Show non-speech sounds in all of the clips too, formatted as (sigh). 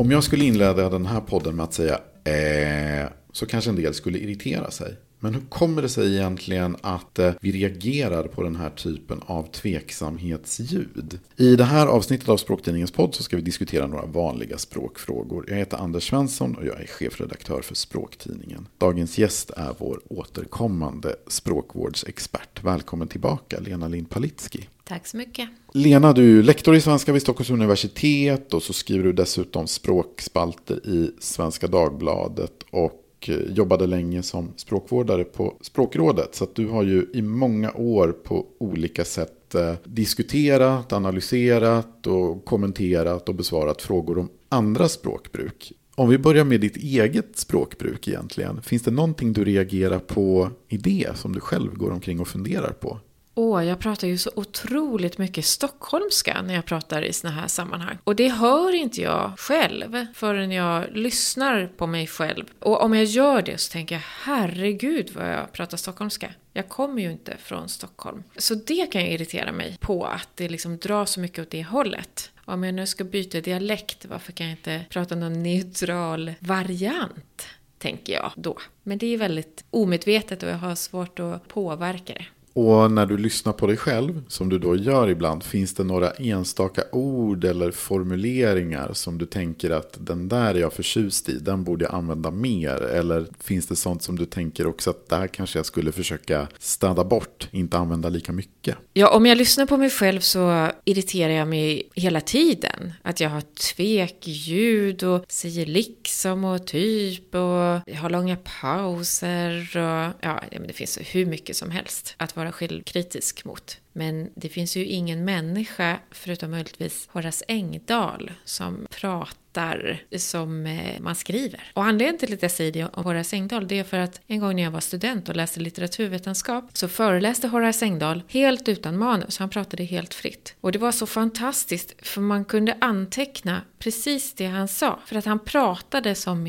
Om jag skulle inleda den här podden med att säga eh, så kanske en del skulle irritera sig. Men hur kommer det sig egentligen att eh, vi reagerar på den här typen av tveksamhetsljud? I det här avsnittet av Språktidningens podd så ska vi diskutera några vanliga språkfrågor. Jag heter Anders Svensson och jag är chefredaktör för Språktidningen. Dagens gäst är vår återkommande språkvårdsexpert. Välkommen tillbaka Lena Lind Palitski. Tack så mycket. Lena, du är lektor i svenska vid Stockholms universitet och så skriver du dessutom språkspalter i Svenska Dagbladet och och jobbade länge som språkvårdare på Språkrådet. Så att du har ju i många år på olika sätt eh, diskuterat, analyserat och kommenterat och besvarat frågor om andra språkbruk. Om vi börjar med ditt eget språkbruk egentligen. Finns det någonting du reagerar på i det som du själv går omkring och funderar på? Åh, jag pratar ju så otroligt mycket stockholmska när jag pratar i såna här sammanhang. Och det hör inte jag själv förrän jag lyssnar på mig själv. Och om jag gör det så tänker jag, herregud vad jag pratar stockholmska. Jag kommer ju inte från Stockholm. Så det kan jag irritera mig på att det liksom drar så mycket åt det hållet. Om jag nu ska byta dialekt, varför kan jag inte prata någon neutral variant? Tänker jag då. Men det är väldigt omedvetet och jag har svårt att påverka det. Och när du lyssnar på dig själv, som du då gör ibland, finns det några enstaka ord eller formuleringar som du tänker att den där är jag förtjust i, den borde jag använda mer? Eller finns det sånt som du tänker också att där kanske jag skulle försöka städa bort, inte använda lika mycket? Ja, om jag lyssnar på mig själv så irriterar jag mig hela tiden. Att jag har tvekljud och säger liksom och typ och jag har långa pauser och ja, det finns hur mycket som helst att vara självkritisk mot. Men det finns ju ingen människa, förutom möjligtvis Horace Engdahl, som pratar som eh, man skriver. Och anledningen till att jag säger det om Horace Engdahl, det är för att en gång när jag var student och läste litteraturvetenskap så föreläste Horace Engdahl helt utan manus, han pratade helt fritt. Och det var så fantastiskt, för man kunde anteckna precis det han sa, för att han pratade som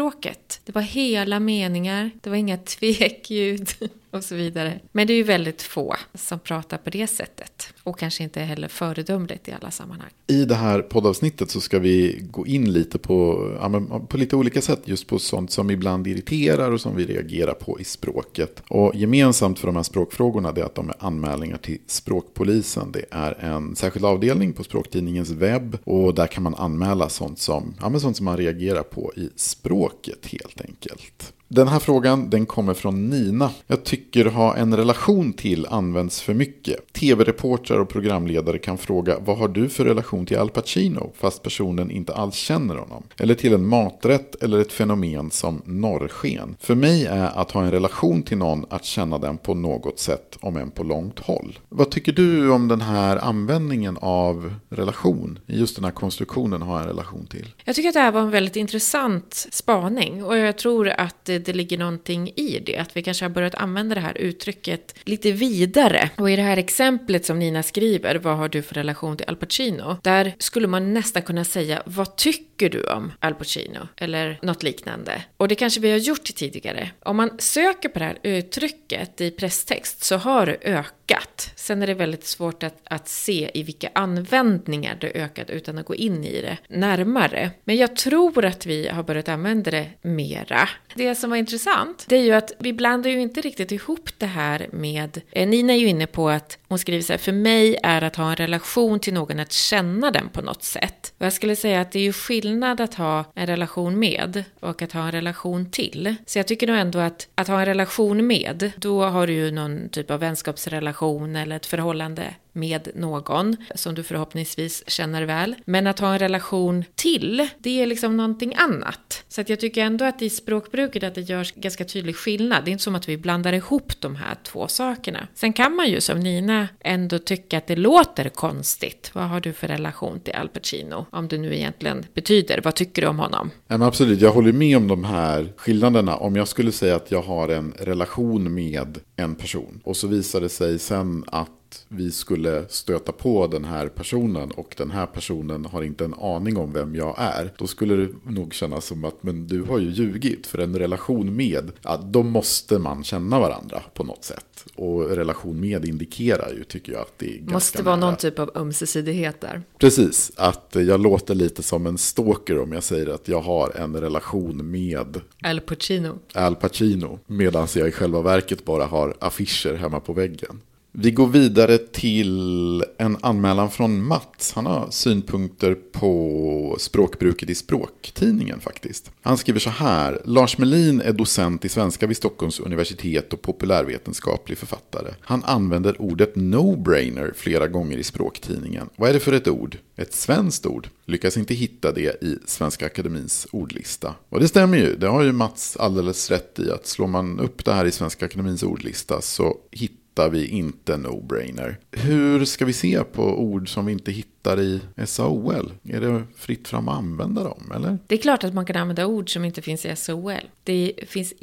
språket. Det var hela meningar, det var inga (laughs) tvekljud. och så vidare. Men det är ju väldigt få som pratar på det sättet. Och kanske inte heller föredömligt i alla sammanhang. I det här poddavsnittet så ska vi gå in lite på, på lite olika sätt. Just på sånt som ibland irriterar och som vi reagerar på i språket. Och gemensamt för de här språkfrågorna är att de är anmälningar till Språkpolisen. Det är en särskild avdelning på Språktidningens webb. Och där kan man anmäla sånt som, ja, sånt som man reagerar på i språket helt enkelt. Den här frågan den kommer från Nina. Jag tycker ha en relation till används för mycket. Tv-reportrar och programledare kan fråga vad har du för relation till Al Pacino fast personen inte alls känner honom. Eller till en maträtt eller ett fenomen som norrsken. För mig är att ha en relation till någon att känna den på något sätt om än på långt håll. Vad tycker du om den här användningen av relation? Just den här konstruktionen ha en relation till. Jag tycker att det här var en väldigt intressant spaning och jag tror att det ligger någonting i det. Att vi kanske har börjat använda det här uttrycket lite vidare. Och i det här exemplet som Nina skriver, vad har du för relation till Al Pacino? Där skulle man nästan kunna säga, vad tycker du om Al Pacino? Eller något liknande. Och det kanske vi har gjort tidigare. Om man söker på det här uttrycket i presstext så har det ökat. Sen är det väldigt svårt att, att se i vilka användningar det ökat utan att gå in i det närmare. Men jag tror att vi har börjat använda det mera. Det som var intressant, det är ju att vi blandar ju inte riktigt ihop det här med... Eh, Nina är ju inne på att hon skriver så här, för mig är att ha en relation till någon att känna den på något sätt. Och jag skulle säga att det är ju skillnad att ha en relation med och att ha en relation till. Så jag tycker nog ändå att att ha en relation med, då har du ju någon typ av vänskapsrelation eller ett förhållande med någon som du förhoppningsvis känner väl. Men att ha en relation till, det är liksom någonting annat. Så att jag tycker ändå att i språkbruket att det görs ganska tydlig skillnad. Det är inte som att vi blandar ihop de här två sakerna. Sen kan man ju som Nina ändå tycka att det låter konstigt. Vad har du för relation till Al Pacino? Om det nu egentligen betyder, vad tycker du om honom? Ja, absolut, jag håller med om de här skillnaderna. Om jag skulle säga att jag har en relation med en person och så visar det sig sen att att vi skulle stöta på den här personen och den här personen har inte en aning om vem jag är. Då skulle det nog kännas som att men du har ju ljugit. För en relation med, ja, då måste man känna varandra på något sätt. Och relation med indikerar ju, tycker jag, att det är ganska Måste vara nära. någon typ av ömsesidighet där. Precis, att jag låter lite som en stalker om jag säger att jag har en relation med Al Pacino. Al Pacino. Medan jag i själva verket bara har affischer hemma på väggen. Vi går vidare till en anmälan från Mats. Han har synpunkter på språkbruket i språktidningen faktiskt. Han skriver så här. Lars Melin är docent i svenska vid Stockholms universitet och populärvetenskaplig författare. Han använder ordet no-brainer flera gånger i språktidningen. Vad är det för ett ord? Ett svenskt ord. Lyckas inte hitta det i Svenska Akademins ordlista. Och det stämmer ju. Det har ju Mats alldeles rätt i att slår man upp det här i Svenska Akademins ordlista så hittar hittar vi inte no-brainer. Hur ska vi se på ord som vi inte hittar i SAOL? Är det fritt fram att använda dem, eller? Det är klart att man kan använda ord som inte finns i SAOL. Det finns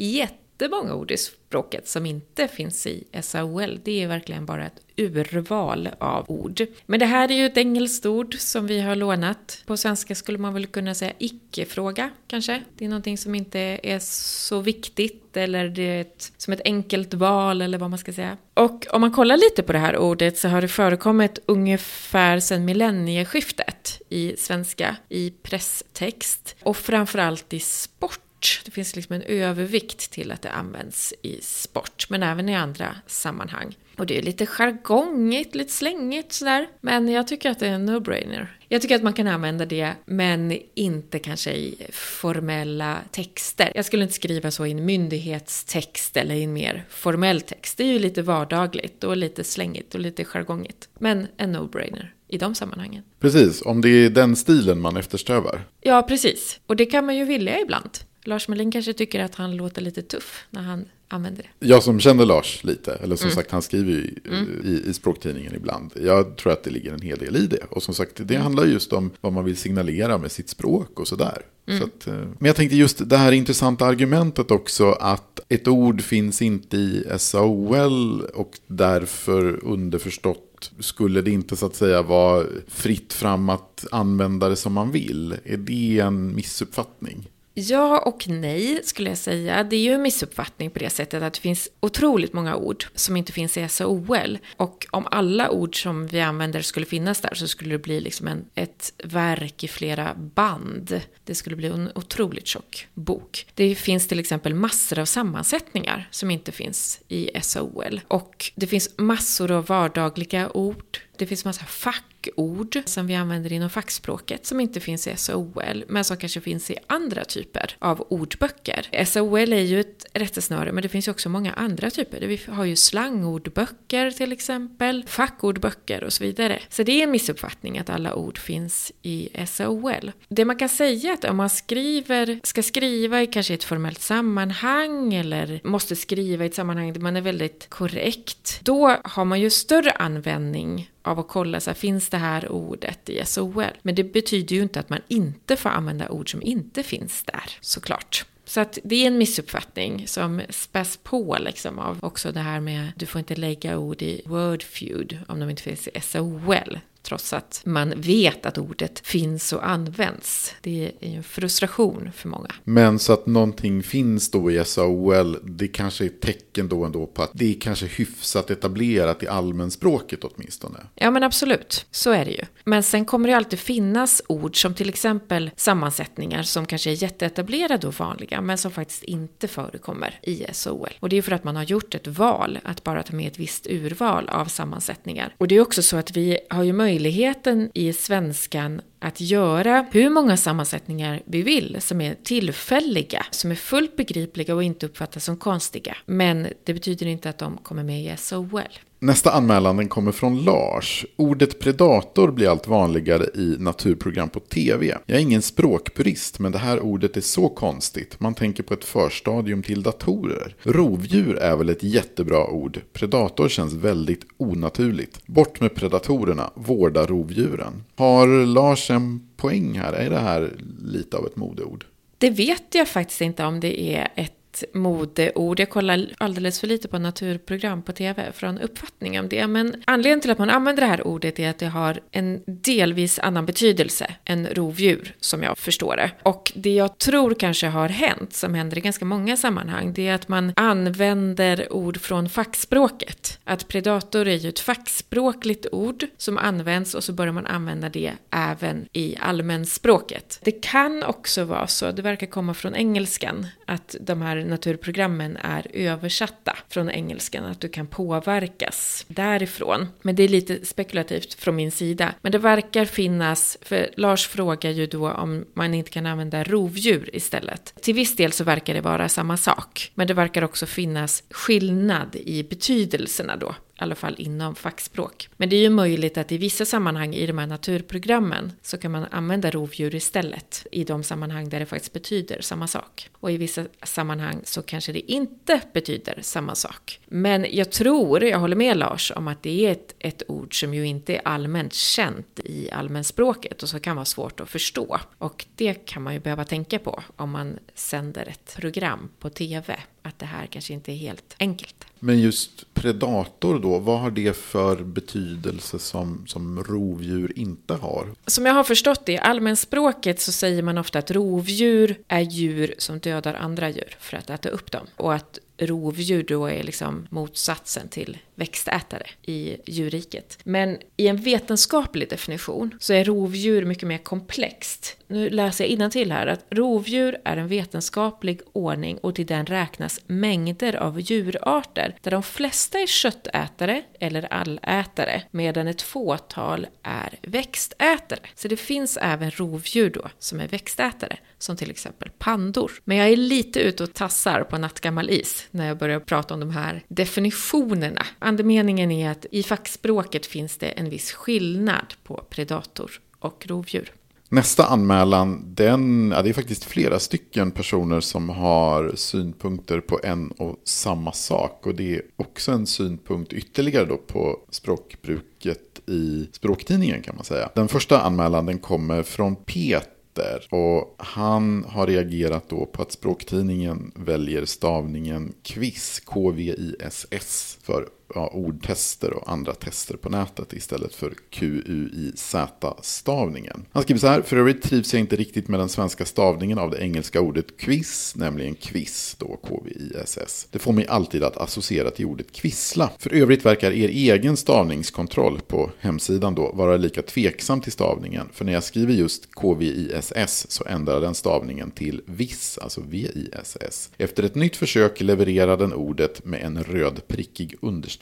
jättemånga ord i språket som inte finns i SAOL. Det är verkligen bara ett urval av ord. Men det här är ju ett engelskt ord som vi har lånat. På svenska skulle man väl kunna säga icke-fråga, kanske. Det är någonting som inte är så viktigt, eller det är ett, som ett enkelt val, eller vad man ska säga. Och om man kollar lite på det här ordet så har det förekommit ungefär sedan millennieskiftet i svenska, i presstext, och framförallt i sport det finns liksom en övervikt till att det används i sport, men även i andra sammanhang. Och det är lite jargongigt, lite slängigt sådär. Men jag tycker att det är en no-brainer. Jag tycker att man kan använda det, men inte kanske i formella texter. Jag skulle inte skriva så i en myndighetstext eller i en mer formell text. Det är ju lite vardagligt och lite slängigt och lite jargongigt. Men en no-brainer i de sammanhangen. Precis, om det är den stilen man eftersträvar. Ja, precis. Och det kan man ju vilja ibland. Lars Melin kanske tycker att han låter lite tuff när han använder det. Jag som känner Lars lite, eller som mm. sagt han skriver ju mm. i, i språktidningen ibland. Jag tror att det ligger en hel del i det. Och som sagt det mm. handlar just om vad man vill signalera med sitt språk och sådär. Så att, men jag tänkte just det här intressanta argumentet också att ett ord finns inte i SAOL och därför underförstått skulle det inte så att säga vara fritt fram att använda det som man vill. Är det en missuppfattning? Ja och nej skulle jag säga. Det är ju en missuppfattning på det sättet att det finns otroligt många ord som inte finns i SAOL. Och om alla ord som vi använder skulle finnas där så skulle det bli liksom en, ett verk i flera band. Det skulle bli en otroligt tjock bok. Det finns till exempel massor av sammansättningar som inte finns i SAOL. Och det finns massor av vardagliga ord. Det finns massa fackord som vi använder inom fackspråket som inte finns i SOL men som kanske finns i andra typer av ordböcker. SOL är ju ett rättesnöre men det finns ju också många andra typer. Vi har ju slangordböcker till exempel, fackordböcker och så vidare. Så det är en missuppfattning att alla ord finns i SOL. Det man kan säga är att om man skriver, ska skriva i kanske ett formellt sammanhang eller måste skriva i ett sammanhang där man är väldigt korrekt, då har man ju större användning av att kolla så här, finns det här ordet i SOL? Men det betyder ju inte att man inte får använda ord som inte finns där, såklart. Så att det är en missuppfattning som späs på liksom av också det här med du får inte lägga ord i Wordfeud om de inte finns i SOL trots att man vet att ordet finns och används. Det är en frustration för många. Men så att någonting finns då i SAOL, det kanske är tecken då ändå på att det är kanske hyfsat etablerat i allmänspråket åtminstone. Ja men absolut, så är det ju. Men sen kommer det alltid finnas ord som till exempel sammansättningar som kanske är jätteetablerade och vanliga men som faktiskt inte förekommer i SOL. Och det är för att man har gjort ett val att bara ta med ett visst urval av sammansättningar. Och det är också så att vi har ju möjlighet möjligheten i svenskan att göra hur många sammansättningar vi vill som är tillfälliga, som är fullt begripliga och inte uppfattas som konstiga. Men det betyder inte att de kommer med i SOL. Nästa anmälan den kommer från Lars. Ordet predator blir allt vanligare i naturprogram på tv. Jag är ingen språkpurist men det här ordet är så konstigt. Man tänker på ett förstadium till datorer. Rovdjur är väl ett jättebra ord. Predator känns väldigt onaturligt. Bort med predatorerna, vårda rovdjuren. Har Lars en poäng här? Är det här lite av ett modeord? Det vet jag faktiskt inte om det är ett ett modeord. Jag kollar alldeles för lite på naturprogram på tv för att ha en uppfattning om det. Men anledningen till att man använder det här ordet är att det har en delvis annan betydelse än rovdjur, som jag förstår det. Och det jag tror kanske har hänt, som händer i ganska många sammanhang, det är att man använder ord från fackspråket. Att predator är ju ett fackspråkligt ord som används och så börjar man använda det även i allmänspråket. Det kan också vara så, det verkar komma från engelskan, att de här naturprogrammen är översatta från engelskan, att du kan påverkas därifrån. Men det är lite spekulativt från min sida. Men det verkar finnas, för Lars frågar ju då om man inte kan använda rovdjur istället. Till viss del så verkar det vara samma sak, men det verkar också finnas skillnad i betydelserna då i alla fall inom fackspråk. Men det är ju möjligt att i vissa sammanhang i de här naturprogrammen så kan man använda rovdjur istället i de sammanhang där det faktiskt betyder samma sak. Och i vissa sammanhang så kanske det inte betyder samma sak. Men jag tror, jag håller med Lars, om att det är ett, ett ord som ju inte är allmänt känt i allmänspråket och som kan vara svårt att förstå. Och det kan man ju behöva tänka på om man sänder ett program på TV att det här kanske inte är helt enkelt. Men just predator då, vad har det för betydelse som, som rovdjur inte har? Som jag har förstått det, i allmänspråket så säger man ofta att rovdjur är djur som dödar andra djur för att äta upp dem. Och att rovdjur då är liksom motsatsen till växtätare i djurriket. Men i en vetenskaplig definition så är rovdjur mycket mer komplext. Nu läser jag till här att rovdjur är en vetenskaplig ordning och till den räknas mängder av djurarter där de flesta är köttätare eller allätare medan ett fåtal är växtätare. Så det finns även rovdjur då som är växtätare som till exempel pandor. Men jag är lite ute och tassar på nattgammal is när jag börjar prata om de här definitionerna. Andemeningen är att i fackspråket finns det en viss skillnad på predator och rovdjur. Nästa anmälan, den, ja, det är faktiskt flera stycken personer som har synpunkter på en och samma sak. Och det är också en synpunkt ytterligare då på språkbruket i språktidningen kan man säga. Den första anmälan den kommer från Pet Peter. Och han har reagerat då på att språktidningen väljer stavningen KVISS, K-V-I-S-S, för ja, ordtester och andra tester på nätet istället för QUIZ-stavningen. Han skriver så här, för övrigt trivs jag inte riktigt med den svenska stavningen av det engelska ordet quiz, nämligen quiz, då K-V-I-S-S. Det får mig alltid att associera till ordet kvissla. För övrigt verkar er egen stavningskontroll på hemsidan då vara lika tveksam till stavningen, för när jag skriver just K-V-I-S-S så ändrar den stavningen till viss, alltså V-I-S-S. Efter ett nytt försök levererar den ordet med en röd prickig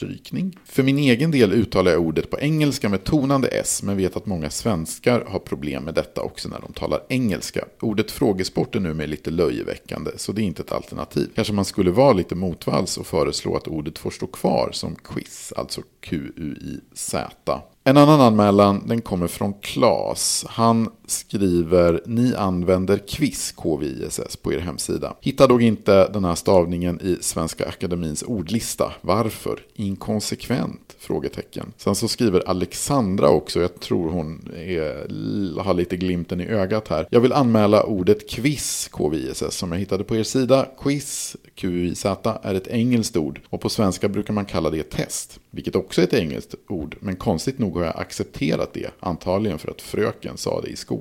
understrykning. För min egen del uttalar jag ordet på engelska med tonande S, men vet att många svenskar har problem med detta också när de talar engelska. Ordet frågesport är nu med lite löjeväckande, så det är inte ett alternativ. Kanske man skulle vara lite motvalls och föreslå att ordet får stå kvar som quiz, alltså Q-U-I-Z. En annan anmälan den kommer från Klas. Han skriver ni använder quiz KVISS på er hemsida. Hittar dock inte den här stavningen i Svenska Akademins ordlista. Varför? Inkonsekvent? Frågetecken. Sen så skriver Alexandra också, jag tror hon är, har lite glimten i ögat här. Jag vill anmäla ordet quiz KVISS som jag hittade på er sida. Quiz QIZ är ett engelskt ord och på svenska brukar man kalla det test, vilket också är ett engelskt ord, men konstigt nog har jag accepterat det, antagligen för att fröken sa det i skolan.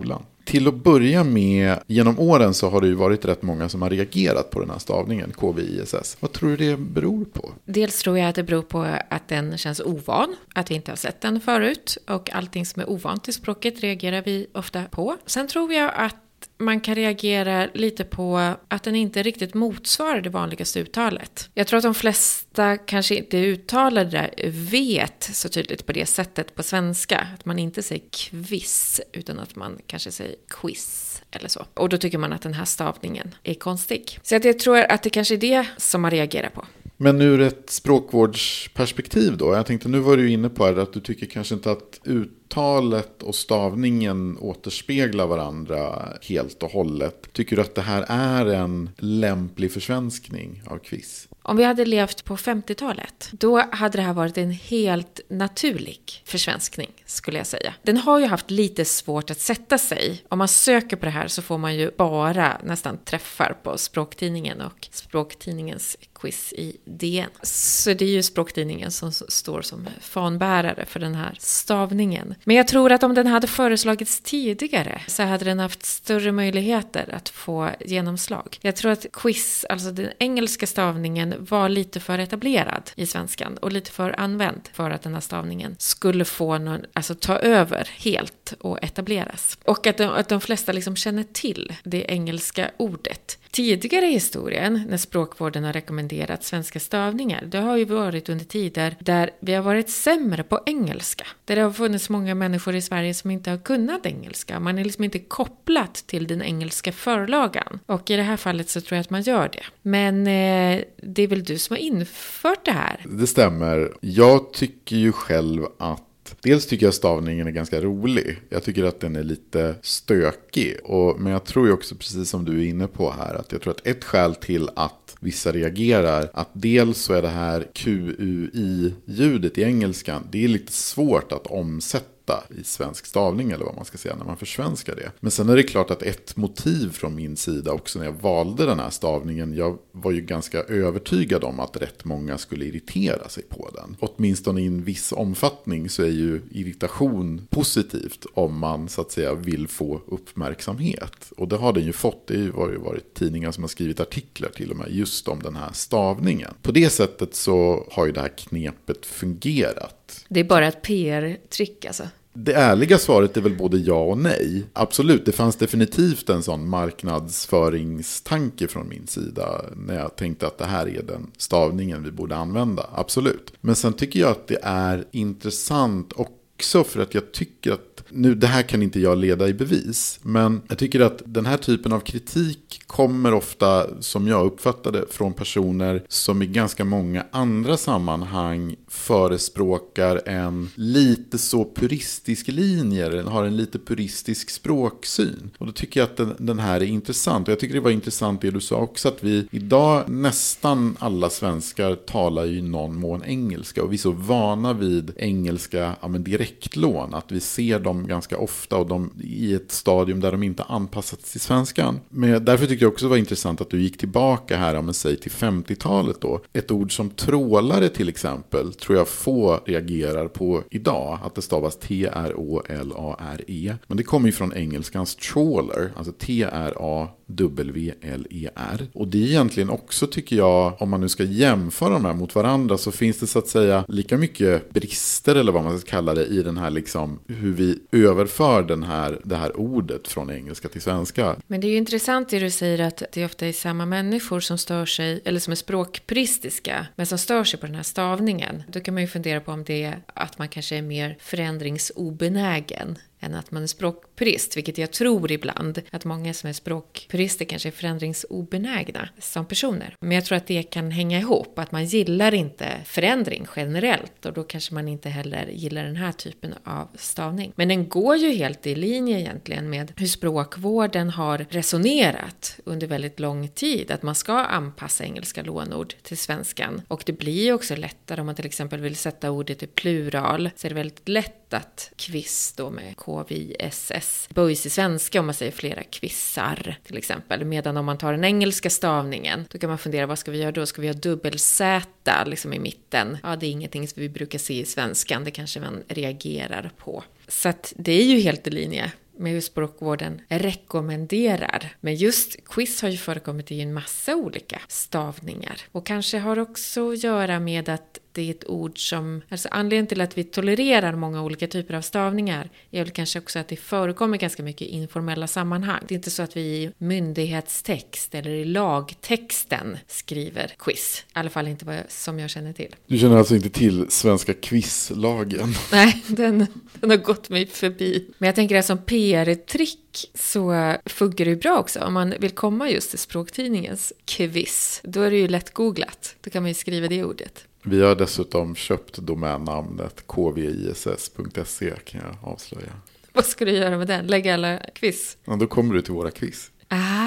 Till att börja med, genom åren så har det ju varit rätt många som har reagerat på den här stavningen, KVISS. Vad tror du det beror på? Dels tror jag att det beror på att den känns ovan, att vi inte har sett den förut. Och allting som är ovant i språket reagerar vi ofta på. Sen tror jag att man kan reagera lite på att den inte riktigt motsvarar det vanligaste uttalet. Jag tror att de flesta kanske inte uttalar det vet så tydligt på det sättet på svenska. Att man inte säger kviss utan att man kanske säger quiz eller så. Och då tycker man att den här stavningen är konstig. Så jag tror att det kanske är det som man reagerar på. Men ur ett språkvårdsperspektiv då? Jag tänkte, nu var du inne på att du tycker kanske inte att uttalet och stavningen återspeglar varandra helt och hållet. Tycker du att det här är en lämplig försvenskning av quiz? Om vi hade levt på 50-talet, då hade det här varit en helt naturlig försvenskning, skulle jag säga. Den har ju haft lite svårt att sätta sig. Om man söker på det här så får man ju bara nästan träffar på Språktidningen och Språktidningens quiz i DN. Så det är ju Språktidningen som står som fanbärare för den här stavningen. Men jag tror att om den hade föreslagits tidigare så hade den haft större möjligheter att få genomslag. Jag tror att quiz, alltså den engelska stavningen, var lite för etablerad i svenskan och lite för använd för att den här stavningen skulle få någon, alltså ta över helt och etableras. Och att de, att de flesta liksom känner till det engelska ordet. Tidigare i historien, när språkvården har rekommenderat svenska stavningar, det har ju varit under tider där vi har varit sämre på engelska. Där det har funnits många människor i Sverige som inte har kunnat engelska. Man är liksom inte kopplat till den engelska förlagan. Och i det här fallet så tror jag att man gör det. Men eh, det är väl du som har infört det här? Det stämmer. Jag tycker ju själv att Dels tycker jag stavningen är ganska rolig. Jag tycker att den är lite stökig. Och, men jag tror ju också, precis som du är inne på här, att jag tror att ett skäl till att vissa reagerar, att dels så är det här QUI-ljudet i engelskan, det är lite svårt att omsätta i svensk stavning eller vad man ska säga när man försvenskar det. Men sen är det klart att ett motiv från min sida också när jag valde den här stavningen, jag var ju ganska övertygad om att rätt många skulle irritera sig på den. Åtminstone i en viss omfattning så är ju irritation positivt om man så att säga vill få uppmärksamhet. Och det har den ju fått, det har ju varit tidningar som har skrivit artiklar till och med just om den här stavningen. På det sättet så har ju det här knepet fungerat. Det är bara ett PR-trick alltså? Det ärliga svaret är väl både ja och nej. Absolut, det fanns definitivt en sån marknadsföringstanke från min sida när jag tänkte att det här är den stavningen vi borde använda. Absolut. Men sen tycker jag att det är intressant också för att jag tycker att nu, det här kan inte jag leda i bevis, men jag tycker att den här typen av kritik kommer ofta, som jag uppfattade, från personer som i ganska många andra sammanhang förespråkar en lite så puristisk linje, eller har en lite puristisk språksyn. Och då tycker jag att den, den här är intressant. Och jag tycker det var intressant det du sa också, att vi idag, nästan alla svenskar talar ju i någon mån engelska. Och vi är så vana vid engelska ja, men direktlån, att vi ser dem ganska ofta och de i ett stadium där de inte anpassats till svenskan. Men därför tyckte jag också det var intressant att du gick tillbaka här, om säg till 50-talet då. Ett ord som trålare till exempel tror jag få reagerar på idag. Att det stavas T-R-O-L-A-R-E. Men det kommer ju från engelskans trawler, alltså T-R-A W-L-E-R. Och det är egentligen också, tycker jag, om man nu ska jämföra de här mot varandra, så finns det så att säga lika mycket brister, eller vad man ska kalla det, i den här liksom, hur vi överför den här, det här ordet från engelska till svenska. Men det är ju intressant det du säger att det ofta är samma människor som stör sig, eller som är språkpristiska, men som stör sig på den här stavningen. Då kan man ju fundera på om det är att man kanske är mer förändringsobenägen än att man är språkpurist, vilket jag tror ibland att många som är språkpurister kanske är förändringsobenägna som personer. Men jag tror att det kan hänga ihop, att man gillar inte förändring generellt och då kanske man inte heller gillar den här typen av stavning. Men den går ju helt i linje egentligen med hur språkvården har resonerat under väldigt lång tid, att man ska anpassa engelska lånord till svenskan. Och det blir ju också lättare om man till exempel vill sätta ordet i plural, så är det väldigt lätt att quiz då med KVSS böjs i svenska om man säger flera kvissar till exempel. Medan om man tar den engelska stavningen, då kan man fundera vad ska vi göra då? Ska vi ha dubbel-Z liksom i mitten? Ja, det är ingenting som vi brukar se i svenskan, det kanske man reagerar på. Så att det är ju helt i linje med hur språkvården rekommenderar. Men just quiz har ju förekommit i en massa olika stavningar. Och kanske har också att göra med att det är ett ord som, alltså anledningen till att vi tolererar många olika typer av stavningar är väl kanske också att det förekommer ganska mycket i informella sammanhang. Det är inte så att vi i myndighetstext eller i lagtexten skriver quiz. I alla fall inte vad jag, som jag känner till. Du känner alltså inte till svenska quizlagen? (laughs) Nej, den, den har gått mig förbi. Men jag tänker att som PR-trick så funkar det ju bra också. Om man vill komma just till språktidningens quiz, då är det ju lätt googlat. Då kan man ju skriva det ordet. Vi har dessutom köpt domännamnet kviss.se kan jag avslöja. Vad ska du göra med den? Lägga alla quiz? Ja, då kommer du till våra quiz. Ah,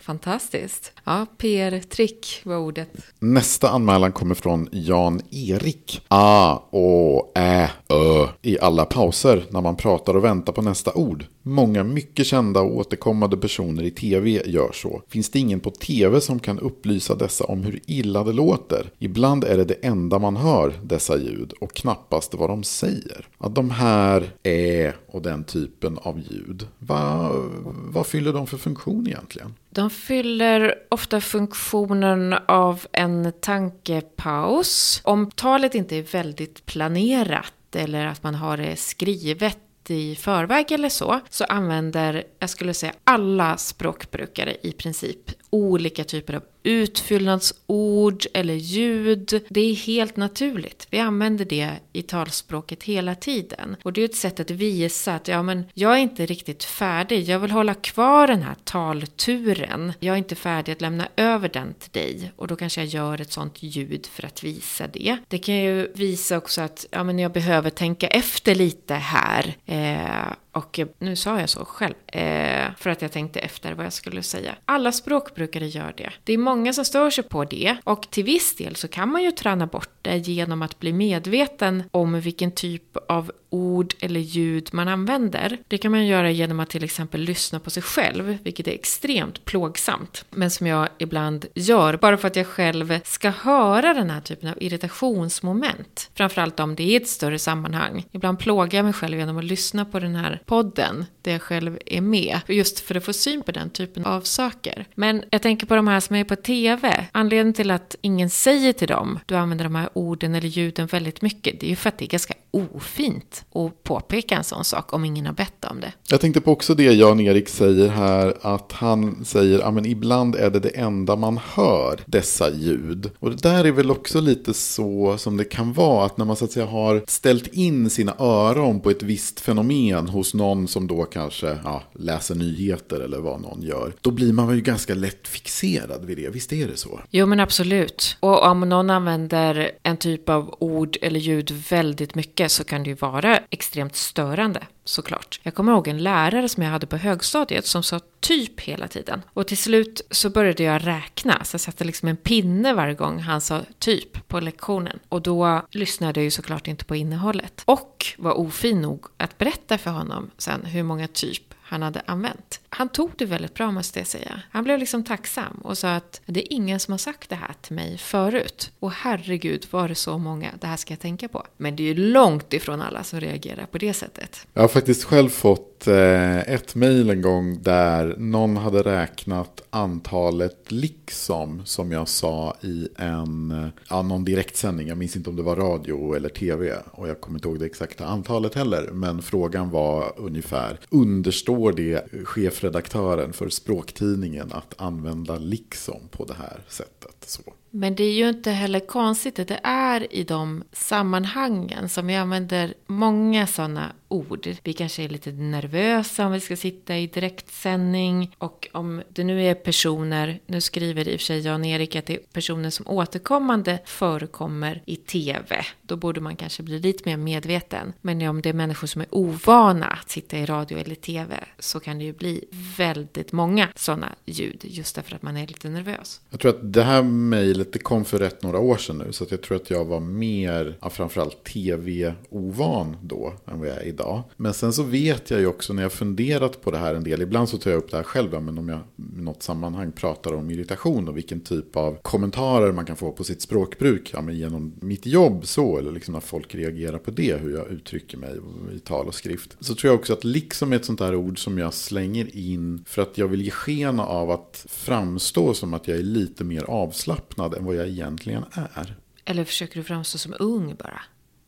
fantastiskt. Ja, PR-trick var ordet. Nästa anmälan kommer från Jan-Erik. A, Å, Ä, Ö i alla pauser när man pratar och väntar på nästa ord. Många mycket kända och återkommande personer i tv gör så. Finns det ingen på tv som kan upplysa dessa om hur illa det låter? Ibland är det det enda man hör, dessa ljud, och knappast vad de säger. Att de här är och den typen av ljud, vad, vad fyller de för funktion egentligen? De fyller ofta funktionen av en tankepaus. Om talet inte är väldigt planerat eller att man har det skrivet i förväg eller så, så använder, jag skulle säga alla språkbrukare i princip olika typer av utfyllnadsord eller ljud. Det är helt naturligt. Vi använder det i talspråket hela tiden. Och det är ett sätt att visa att ja, men jag är inte riktigt färdig. Jag vill hålla kvar den här talturen. Jag är inte färdig att lämna över den till dig. Och då kanske jag gör ett sånt ljud för att visa det. Det kan ju visa också att ja, men jag behöver tänka efter lite här. Eh, och nu sa jag så själv, eh, för att jag tänkte efter vad jag skulle säga. Alla språkbrukare gör det. Det är många som stör sig på det och till viss del så kan man ju träna bort det genom att bli medveten om vilken typ av ord eller ljud man använder. Det kan man göra genom att till exempel lyssna på sig själv, vilket är extremt plågsamt. Men som jag ibland gör, bara för att jag själv ska höra den här typen av irritationsmoment. Framförallt om det är ett större sammanhang. Ibland plågar jag mig själv genom att lyssna på den här podden, där jag själv är med. Just för att få syn på den typen av saker. Men jag tänker på de här som är på TV. Anledningen till att ingen säger till dem, du använder de här orden eller ljuden väldigt mycket, det är ju för att det är ganska ofint att påpeka en sån sak om ingen har bett om det. Jag tänkte på också det Jan-Erik säger här, att han säger att ibland är det det enda man hör, dessa ljud. Och det där är väl också lite så som det kan vara, att när man så att säga har ställt in sina öron på ett visst fenomen hos någon som då kanske ja, läser nyheter eller vad någon gör, då blir man ju ganska lätt fixerad vid det, visst är det så? Jo men absolut. Och om någon använder en typ av ord eller ljud väldigt mycket så kan det ju vara extremt störande såklart. Jag kommer ihåg en lärare som jag hade på högstadiet som sa typ hela tiden. Och till slut så började jag räkna, så jag satte liksom en pinne varje gång han sa typ på lektionen. Och då lyssnade jag ju såklart inte på innehållet. Och var ofin nog att berätta för honom sen hur många typ han hade använt. Han tog det väldigt bra måste jag säga. Han blev liksom tacksam och sa att det är ingen som har sagt det här till mig förut. Och herregud var det så många, det här ska jag tänka på. Men det är ju långt ifrån alla som reagerar på det sättet. Jag har faktiskt själv fått Eh, ett mejl en gång där någon hade räknat antalet liksom som jag sa i en eh, ja, någon direktsändning. Jag minns inte om det var radio eller tv och jag kommer inte ihåg det exakta antalet heller. Men frågan var ungefär understår det chefredaktören för språktidningen att använda liksom på det här sättet? Så. Men det är ju inte heller konstigt att det är i de sammanhangen som vi använder många sådana ord. Vi kanske är lite nervösa om vi ska sitta i direktsändning och om det nu är personer, nu skriver i och för sig Jan-Erik att det är personer som återkommande förekommer i tv. Då borde man kanske bli lite mer medveten. Men om det är människor som är ovana att sitta i radio eller tv så kan det ju bli väldigt många sådana ljud just därför att man är lite nervös. Jag tror att det här mejlet det kom för rätt några år sedan nu så att jag tror att jag var mer, framförallt tv-ovan då än vad jag är idag. Men sen så vet jag ju också när jag funderat på det här en del, ibland så tar jag upp det här själv, men om jag i något sammanhang pratar om irritation och vilken typ av kommentarer man kan få på sitt språkbruk, ja, men genom mitt jobb så, eller liksom när folk reagerar på det, hur jag uttrycker mig i tal och skrift. Så tror jag också att liksom är ett sånt här ord som jag slänger in för att jag vill ge sken av att framstå som att jag är lite mer avslappnad än vad jag egentligen är. Eller försöker du framstå som ung bara?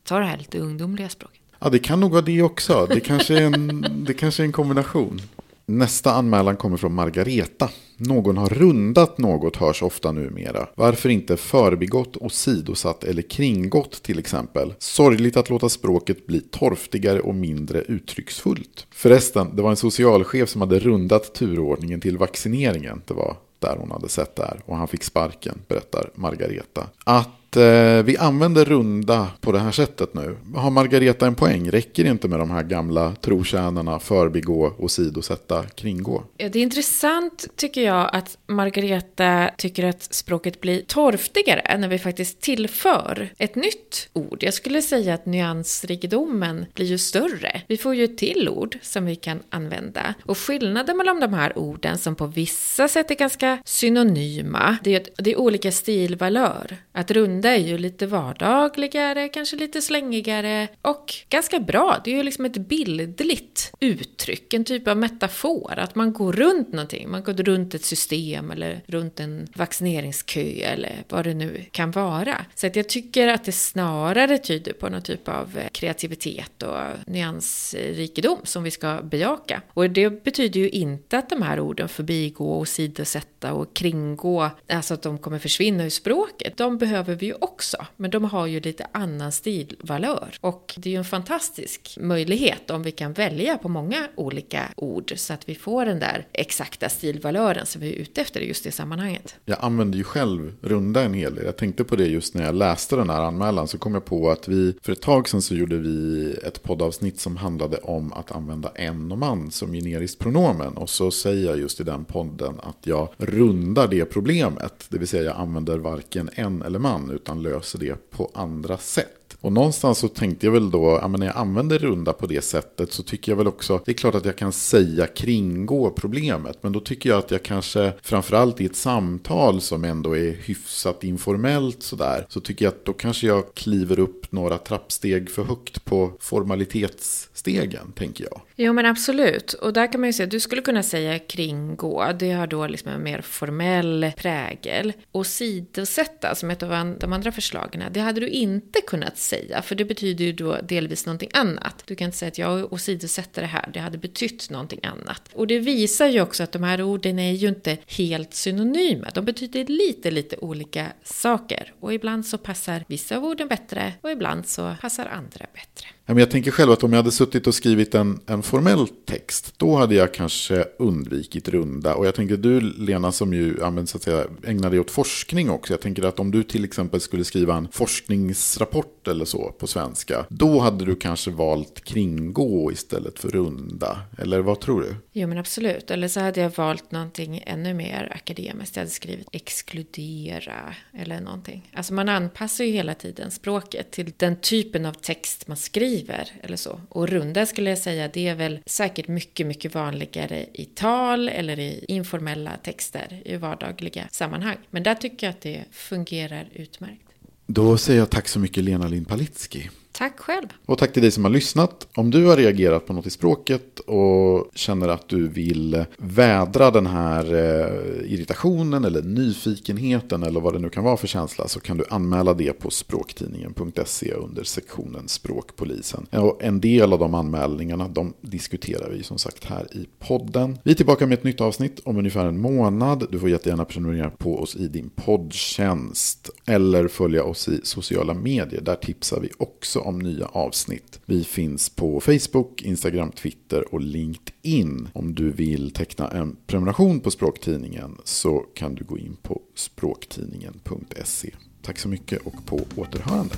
Ta det här lite ungdomliga språket. Ja, det kan nog vara det också. Det kanske är en, det kanske är en kombination. Nästa anmälan kommer från Margareta. Någon har rundat något hörs ofta numera. Varför inte förbigått och sidosatt eller kringgått till exempel? Sorgligt att låta språket bli torftigare och mindre uttrycksfullt. Förresten, det var en socialchef som hade rundat turordningen till vaccineringen. Det var där hon hade sett det här och han fick sparken, berättar Margareta. Att att eh, vi använder runda på det här sättet nu. Har Margareta en poäng? Räcker det inte med de här gamla trotjänarna förbigå, och sidosätta, kringgå? Ja, det är intressant tycker jag att Margareta tycker att språket blir torftigare när vi faktiskt tillför ett nytt ord. Jag skulle säga att nyansrikedomen blir ju större. Vi får ju ett till ord som vi kan använda. Och skillnaden mellan de här orden som på vissa sätt är ganska synonyma, det är, det är olika stilvalör. Att runda är ju lite vardagligare, kanske lite slängigare och ganska bra. Det är ju liksom ett bildligt uttryck, en typ av metafor. Att man går runt någonting, man går runt ett system eller runt en vaccineringskö eller vad det nu kan vara. Så att jag tycker att det snarare tyder på någon typ av eh, kreativitet och nyansrikedom som vi ska bejaka. Och det betyder ju inte att de här orden förbigå och sidosätta och kringgå, alltså att de kommer försvinna ur språket. De behöver vi ju också, men de har ju lite annan stilvalör. Och det är ju en fantastisk möjlighet om vi kan välja på många olika ord så att vi får den där exakta stilvalören som vi är ute efter i just det sammanhanget. Jag använder ju själv runda en hel del. Jag tänkte på det just när jag läste den här anmälan så kom jag på att vi för ett tag sedan så gjorde vi ett poddavsnitt som handlade om att använda en och man som generiskt pronomen. Och så säger jag just i den podden att jag rundar det problemet. Det vill säga jag använder varken en eller man utan löser det på andra sätt. Och någonstans så tänkte jag väl då, ja, men när jag använder runda på det sättet så tycker jag väl också, det är klart att jag kan säga kringgå problemet, men då tycker jag att jag kanske, framförallt i ett samtal som ändå är hyfsat informellt sådär, så tycker jag att då kanske jag kliver upp några trappsteg för högt på formalitetsstegen, tänker jag. Jo men absolut, och där kan man ju säga, du skulle kunna säga kringgå, det har då liksom en mer formell prägel. Och sidosätta, som ett av de andra förslagen, det hade du inte kunnat säga, för det betyder ju då delvis någonting annat. Du kan inte säga att jag åsidosätter det här, det hade betytt någonting annat. Och det visar ju också att de här orden är ju inte helt synonyma, de betyder lite, lite olika saker. Och ibland så passar vissa av orden bättre och ibland så passar andra bättre. Jag tänker själv att om jag hade suttit och skrivit en, en formell text, då hade jag kanske undvikit runda. Och jag tänker du Lena som ju så att säga, ägnar dig åt forskning också. Jag tänker att om du till exempel skulle skriva en forskningsrapport eller så på svenska, då hade du kanske valt kringgå istället för runda. Eller vad tror du? Jo men absolut, eller så hade jag valt någonting ännu mer akademiskt. Jag hade skrivit exkludera eller någonting. Alltså man anpassar ju hela tiden språket till den typen av text man skriver skriver eller så. Och runda skulle jag säga, det är väl säkert mycket, mycket vanligare i tal eller i informella texter i vardagliga sammanhang. Men där tycker jag att det fungerar utmärkt. Då säger jag tack så mycket Lena Lind Palitski. Tack själv. Och tack till dig som har lyssnat. Om du har reagerat på något i språket och känner att du vill vädra den här eh, irritationen eller nyfikenheten eller vad det nu kan vara för känsla så kan du anmäla det på språktidningen.se under sektionen Språkpolisen. Och en del av de anmälningarna de diskuterar vi som sagt här i podden. Vi är tillbaka med ett nytt avsnitt om ungefär en månad. Du får jättegärna prenumerera på oss i din poddtjänst eller följa oss i sociala medier. Där tipsar vi också om nya avsnitt. Vi finns på Facebook, Instagram, Twitter och LinkedIn. Om du vill teckna en prenumeration på Språktidningen så kan du gå in på språktidningen.se. Tack så mycket och på återhörande.